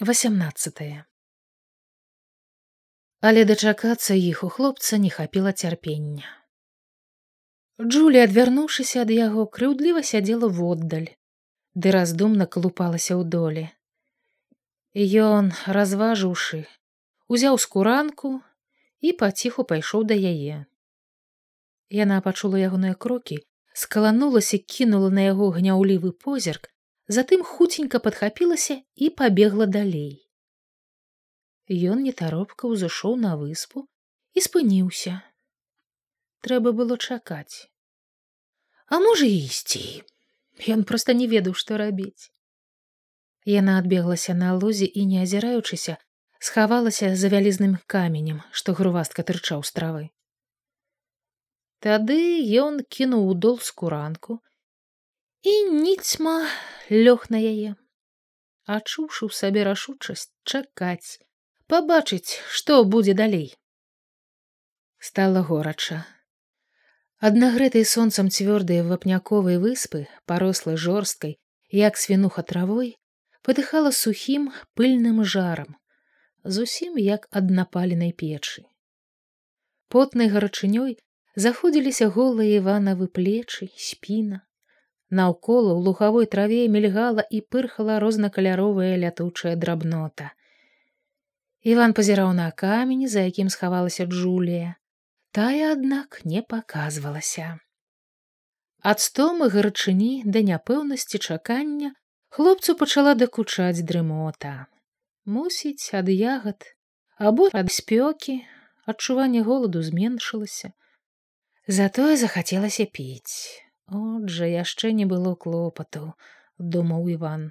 18 Але дачакацца іх у хлопца не хапіла цярпення. Джулі, адвярнуўшыся ад яго, крыўдліва сядзела воддаль, ды раздумна калупалася ў доле. Ён, разважыўшы, узяў скуранку і паціху пайшоў да яе. Яна пачула ягоныя крокі, скаланулася, кінула на яго гняўлівы позірк, затым хуценька падхапілася і пабегла далей. Ён нетаропка ўзышоў на выспу і спыніўся. Трэба было чакаць. А можа ісці. Ён проста не ведаў, што рабіць. Яна адбеглася на лозе і, не азіраючыся, схавалася за вялізным каменем, што грувастка тырчаў з травы. Тады ён кінуў у дол скуранку і ніцьма лёг на яе. Ачуўшы ў сабе рашучасць чакаць пабачыць што будзе далей. Стала горача. Аднагрэтай сонцам цвёрдыя вапняковай выспы парослай жорсткай як свінуха травой падыхала сухім пыльным жарам зусім як ад напаленай печы. Потнай гарачынёй заходзіліся голыя іванавы плечы спіна Наўкола ў лухавой траве мільгала і пырхала рознакаляровая лятучая драбнота. Іван пазіраў на камень, за якім схавалася Джулія. Тая, аднак, не паказвалася. Ад стомы гарачыні да няпэўнасці чакання хлопцу пачала дакучаць дрымота. Мусіць, ад ягад, або ад спёкі, адчуванне голаду зменшылася. Затое захацелася піць. Отжа яшчэ не было клопату, думаў Іван.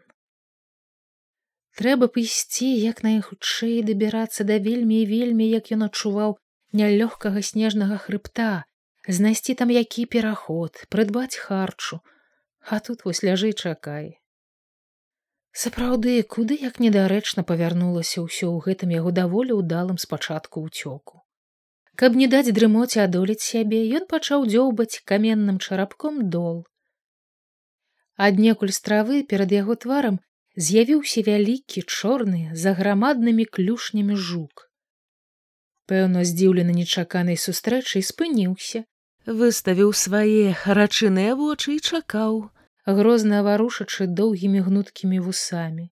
Трэба б ісці як найхутчэй дабірацца да вельмі і вельмі, як ён адчуваў нялёгкага снежнага хрыбта, знайсці там які пераход, прыдбаць харчу, а тут вось ляжы чакай. Сапраўды, куды як недарэчна павярнулася ўсё ў гэтым яго даволі ўдалым спачатку ўцёку. Каб не даць дрымоце адолець сябе, ён пачаў дзёўбаць каменным чарапком дол. Аднекуль стравы перад яго тварам з'явіўся вялікі чорны за грамаднымі клюшнямі жук. Пэўна, здзіўлены нечаканай сустрэчай спыніўся, выставіў свае харачыныя вочы і чакаў, грозна варушачы доўгімі гнуткімі вусамі.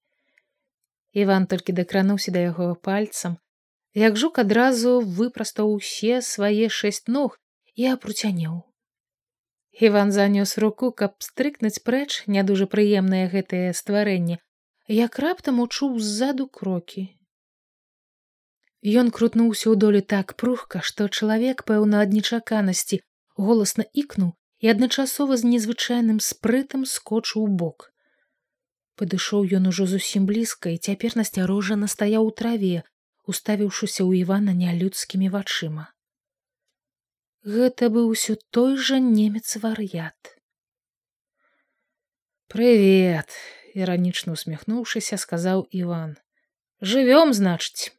Іван толькі дакрануўся да яго пальцам, як жук адразу выпрастаў усе свае шэсць ног і апруцянеў. Іван занёс руку, каб стрыкнуць прэч не дужа прыемнае гэтае стварэнне, як раптам учуў ззаду крокі. Ён крутнуўся ў долі так прухка, што чалавек, пэўна ад нечаканасці, голасна ікнуў і адначасова з незвычайным спрытам скочыў у бок. Падышоў ён ужо зусім блізка і цяпер насцярожана стаяў у траве, уставіўшыся ў івана нялюдскімі вачыма. Гэта быў усё той жа немец вар'ят. Прывет, іранічна усміхнуўшыся, сказаў Іван. Жывём, значыць.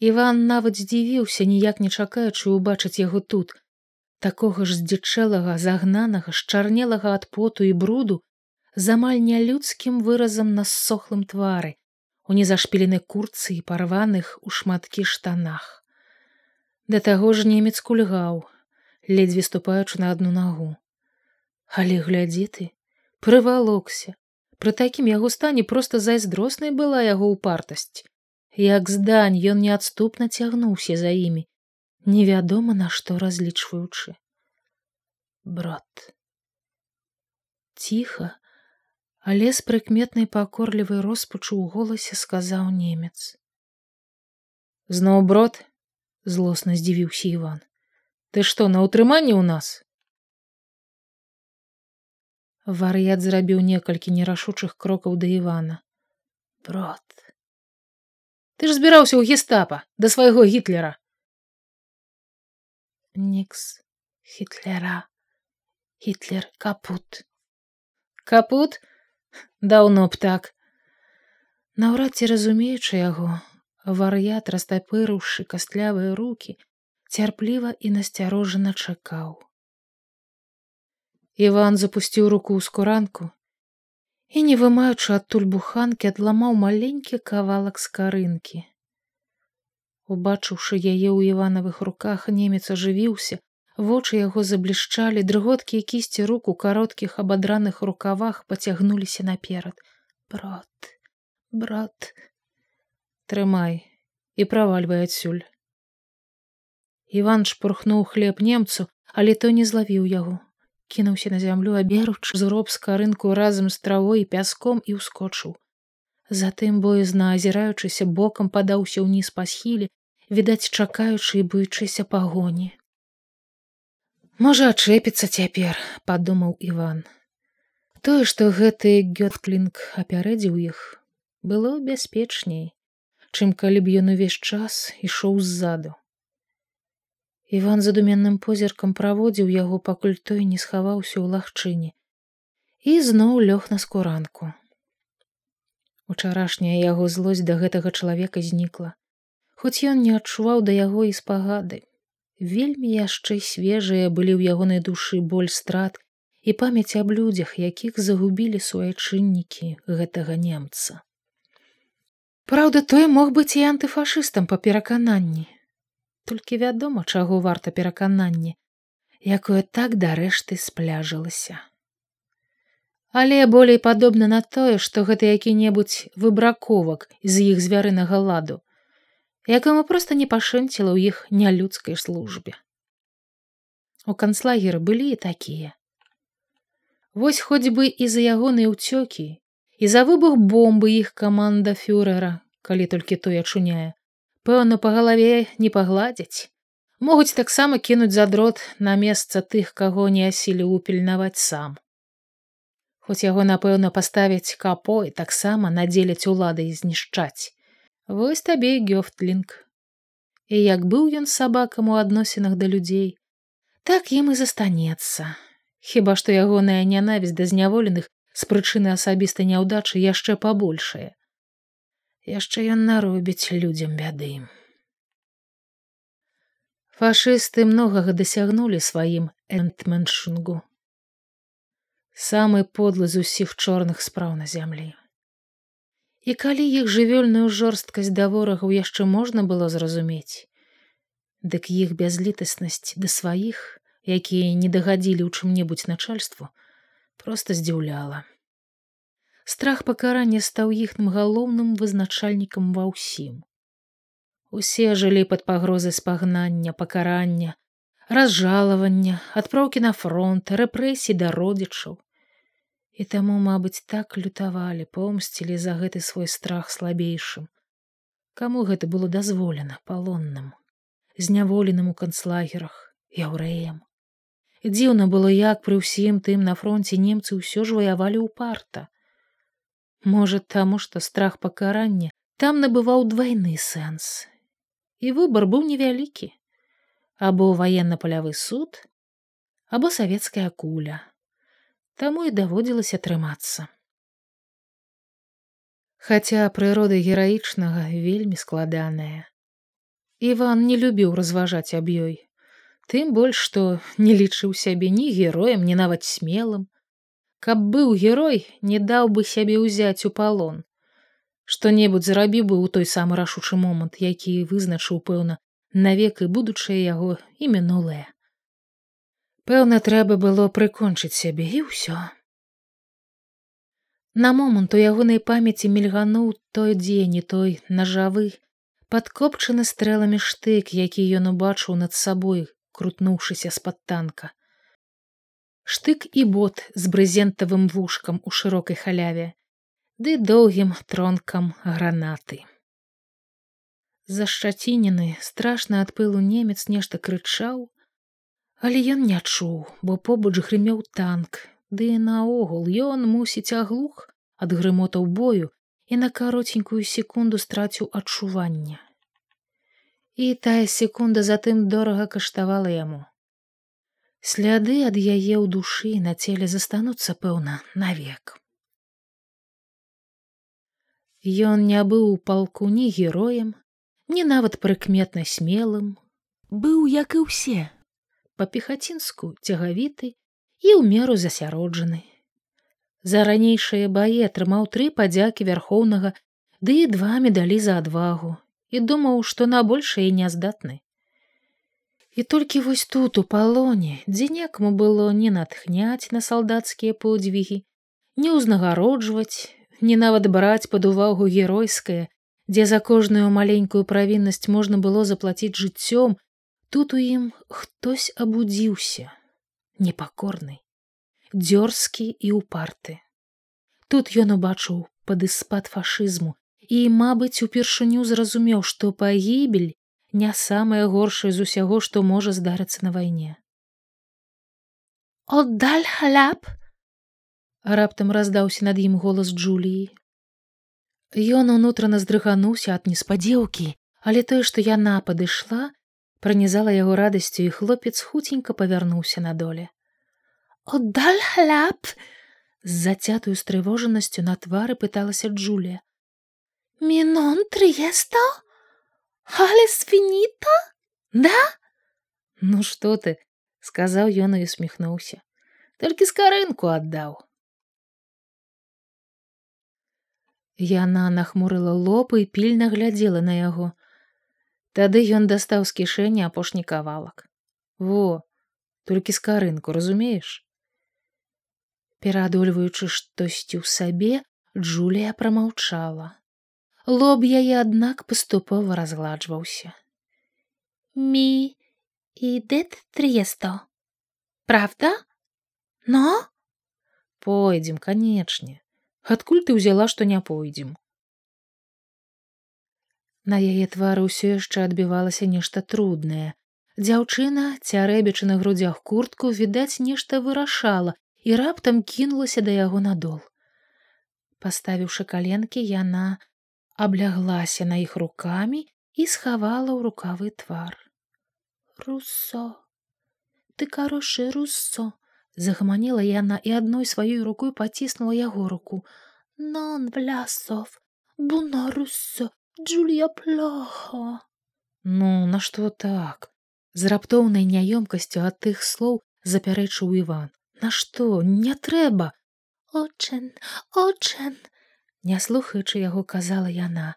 Іван нават здзівіўся, ніяк не чакаючы убачыць яго тут, такога ж здзічэлага, загнанага, шчарнелага ад поту і бруду, з амаль нялюдскім выразам на ссохлым твары, у незашпіленай курцы і парваных у шматкі штанах. Да таго ж немец кульгаў, ледзьве ступаючы на адну нагу. Але глядзі ты, прывалокся. Пры такім яго стане проста зайздроснай была яго упартасць. Як здань ён неадступна цягнуўся за імі, невядома на што разлічваючы. Брат. Ціха, але з прыкметнай пакорлівай роспачу ў голасе сказаў немец. Зноў брод злосна здзівіўся иван ты што на ўтрыманне ў нас? Вар'ят зрабіў некалькі нерашучых крокаў да ивана брод ты ж збіраўся ў гестапа да свайго гітлера! Нікс хітлера гітлер капут капут даўно б так наўрад ці разумеючы яго вар'ят растапырыўшы кастлявыя руки цярпліва і насцярожана чакаў иван запусціў руку ў скуранку і, не вымаючы адтуль буханкі, адламаў маленькі кавалак скарынкі. Убачыўшы яе ў іванавых руках, немец ажывіўся, вочы яго заблішчалі, дрыготкія кісці рук у кароткіх абадраных рукавах пацягнуліся наперад. Брат, брат, трымай і правальвай адсюль. Іван шпурхнуў хлеб немцу, але той не злавіў яго кінуўся на зямлю аберуч з рынку разам з травой і пяском і ўскочыў затым боязна азіраючыся бокам падаўся ўніз па схіле відаць чакаючы і боючыся пагоні можа адчэпіцца цяпер падумаў иван тое што гэты гётклінг апярэдзіў іх было бяспечней чым калі б ён увесь час ішоў ззаду Іван задуменным позіркам праводзіў яго, пакуль той не схаваўся ў лагчыне і зноў лёг на скуранку. Учарашняя яго злосць да гэтага чалавека знікла, хоць ён не адчуваў да яго і спагады. Вельмі яшчэ свежыя былі ў ягонай душы боль страт і памяць аб людзях, якіх загубілі суайчыннікі гэтага немца. Праўда, той мог быць і антыфашыстам па перакананні, толькі вядома чаго варта перакананне якое так дарэшты спляжылася. Але болей падобна на тое што гэта які-небудзь выбраковак з іх звярынага ладу якому проста не пашэнціла ў іх нялюдскай службе у канцлагеры былі і такія вось хоць бы і за ягоныя ўцёкі і за выбух бомбы іх каманда фюрера калі толькі той ачуняе пэўна па галаве не пагладзяць могуць таксама кінуць за дрот на месца тых каго не асілі упільнаваць сам. Хоць яго напэўна паставяць капой таксама надзеляць улады і знішчаць вось табе гёфтлінг і як быў ён сабакам у адносінах да людзей так ім і застанецца хіба што ягоная нянавісць да зняволеных з прычыны асабістай няўдачы яшчэ пабольшая яшчэ ён наробіць людзям бяды. Фашысты многага дасягнулі сваім энтменшунгу. Самы подлы з усіх чорных спраў на зямлі. І калі іх жывёльную жорсткасць да ворагаў яшчэ можна было зразумець, дык іх бязлітаснасць да сваіх, якія не дагадзілі ў чым-небудзь начальству, проста здзіўляла страх пакарання стаў іхным галоўным вызначальнікам ва ўсім. Усе жылі пад пагрозы спагнання, пакарання, разжалавання, адпраўкі на фронт, рэпрэсій да родзічаў. І таму, мабыць, так лютавалі, помсцілі за гэты свой страх слабейшым. Каму гэта было дазволена палонным, зняволеным у канцлагерах, яўрэям. Дзіўна было, як пры ўсім тым на фронте немцы ўсё ж ваявалі ў парта. Можа, таму, што страх пакарання там набываў двайны сэнс. І выбар быў невялікі: або ваенна-палявы суд, або савецкая куля. Таму і даводзілася трымацца. Хаця прырода гераічнага вельмі складаная. Іван не любіў разважаць аб ёй, тым больш, што не лічыў сябе ні героем, ні нават смелым, каб быў герой не даў бы сябе ўзяць у палон што-небудзь зрабіў бы ў той самы рашучы момант які вызначыў пэўна навек і будучае яго і мінулае пэўна трэба было прыкончыць сябе і ўсё на момант у ягонай памяці мільгануў той дзень і той нажавы падкопчаны стрэламі штык які ён убачыў над сабой крутнуўшыся з-пад танка штык і бот з брызентавым вушкам у шырокай халяве, ды доўгім тронкам гранаты. За шчацінены страшна ад пылу немец нешта крычаў, але ён не чуў, бо побач грымеў танк, ды наогул ён мусіць аглух ад грымотаў бою і на каротенькую секунду страціў адчування. І тая секунда затым дорага каштавала яму. Сляды ад яе ў душы на целе застануцца пэўна навек. Ён не быў у палку ні героем ні нават прыкметна смелым. Быў як і ўсе па пехацінску цягавіты і ў меру засяроджаны За ранейшыя баі атрымаў тры падзякі вярхоўнага ды і два медалі за адвагу і думаў, што на большае не здатны. І толькі вось тут у палоне, дзе некаму было не натхняць на салдацкія подзвігі, не ўзнагароджваць, не нават браць пад увагу геройскае, дзе за кожную маленькую правіннасць можна было заплаціць жыццём, тут у ім хтось абудзіўся, непакорны дзёрзкі і ўпарты. Тут ён убачыў падыспад фашызму і, мабыць, упершыню зразумеў, што пагібель не самае горшае з усяго, што можа здарыцца на вайне. Отдаль халяп! раптам раздаўся над ім голас Джуліі. Ён унутрана здрыгануўся ад неспадзеўкі, але тое, што яна падышла, пранізала яго радасцю і хлопец хуценька павярнуўся на доле. Отдаль хляб! З зацятую стрывожанасцю на твары пыталася Джулія. Мінон трыеста? Але свініта? Да? Ну што ты, сказаў ён і усміхнуўся. Толькі скарынку аддаў. Яна нахмурыла лоб і пільна глядзела на яго. Тады ён дастаў з кішэні апошні кавалак. Во, толькі скарынку, разумееш? пераадольваючы штосьці ў сабе джулія прамаўчала. Лоб яе аднак паступова разгладжваўся. Ми ідэт тресто правда? Но пойдзем канечне. Адкуль ты ўзяла што не пойдзем на яе твары ўсё яшчэ адбівалася нешта труднае дзяўчына цярэбячы на грудзях куртку відаць нешта вырашала і раптам кінулася да яго надол. Паставіўшы каленкі, яна абляглася на іх рукамі і схавала ў рукавы твар. Руссо, ты карошы руссо, загаманила яна і адной сваёй рукой паціснула яго руку. Нон влясов, буно руссо, Джулія плохо. Ну, нашто так? З раптоўнай няёмкасцю ад тых слоў запярэчыў Іван. Нашто не трэба. Очен очен не слухаючы яго казала яна.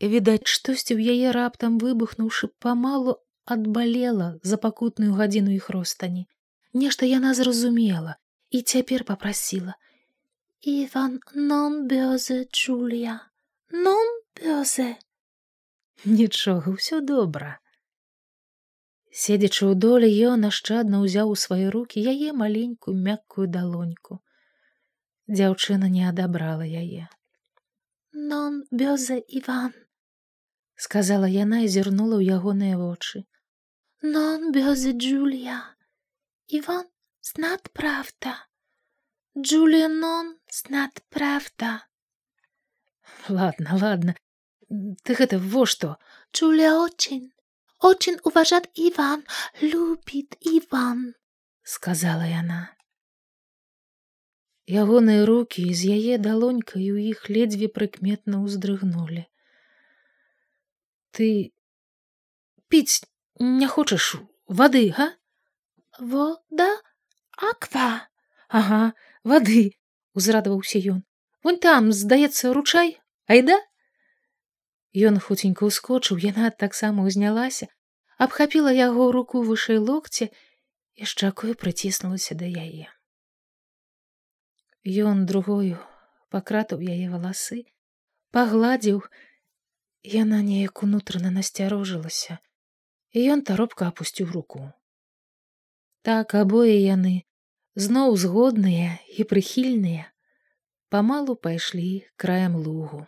Відаць штосьці ў яе раптам выбухнуўшы памалу адбалела за пакутную гадзіну іх ростані нешта яна зразумела і цяпер попрасіла иван нон бёзе Джулія нон бёзе нічога ўсё добра. Седзячы ў долі ён нашчадна ўзяў у свае руки яе маленькую мяккую далоньку. Дзяўчына не адабрала яе. Нон бёза иван сказала яна і зірнула ў ягоныя вочы. Нон бёзы джулія иван знат правда. Джулія нон знат правда ладно ладно ты гэта во што джулія очень очень уважат Иван, любит Иван, сказала яна. Ягоныя руки з яе далонькай у іх ледзьве прыкметна ўздрыгнули. Ты піць не хочаш вады, га? Вода, аква, Ага, вады, узрадаваўся ён. Вон там, здаецца, ручай, айда? Ён хуценька ўскочыў, яна таксама ўзнялася, абхапіла яго руку вышэй локці і шчакою прыціснулася да яе. Ён другою пакратаў яе валасы, пагладзіў, яна неяк унутрана насцярожылася, і ён таропка апусціў руку. Так абое яны зноў згодныя і прыхільныя, памалу пайшлі краем лугу.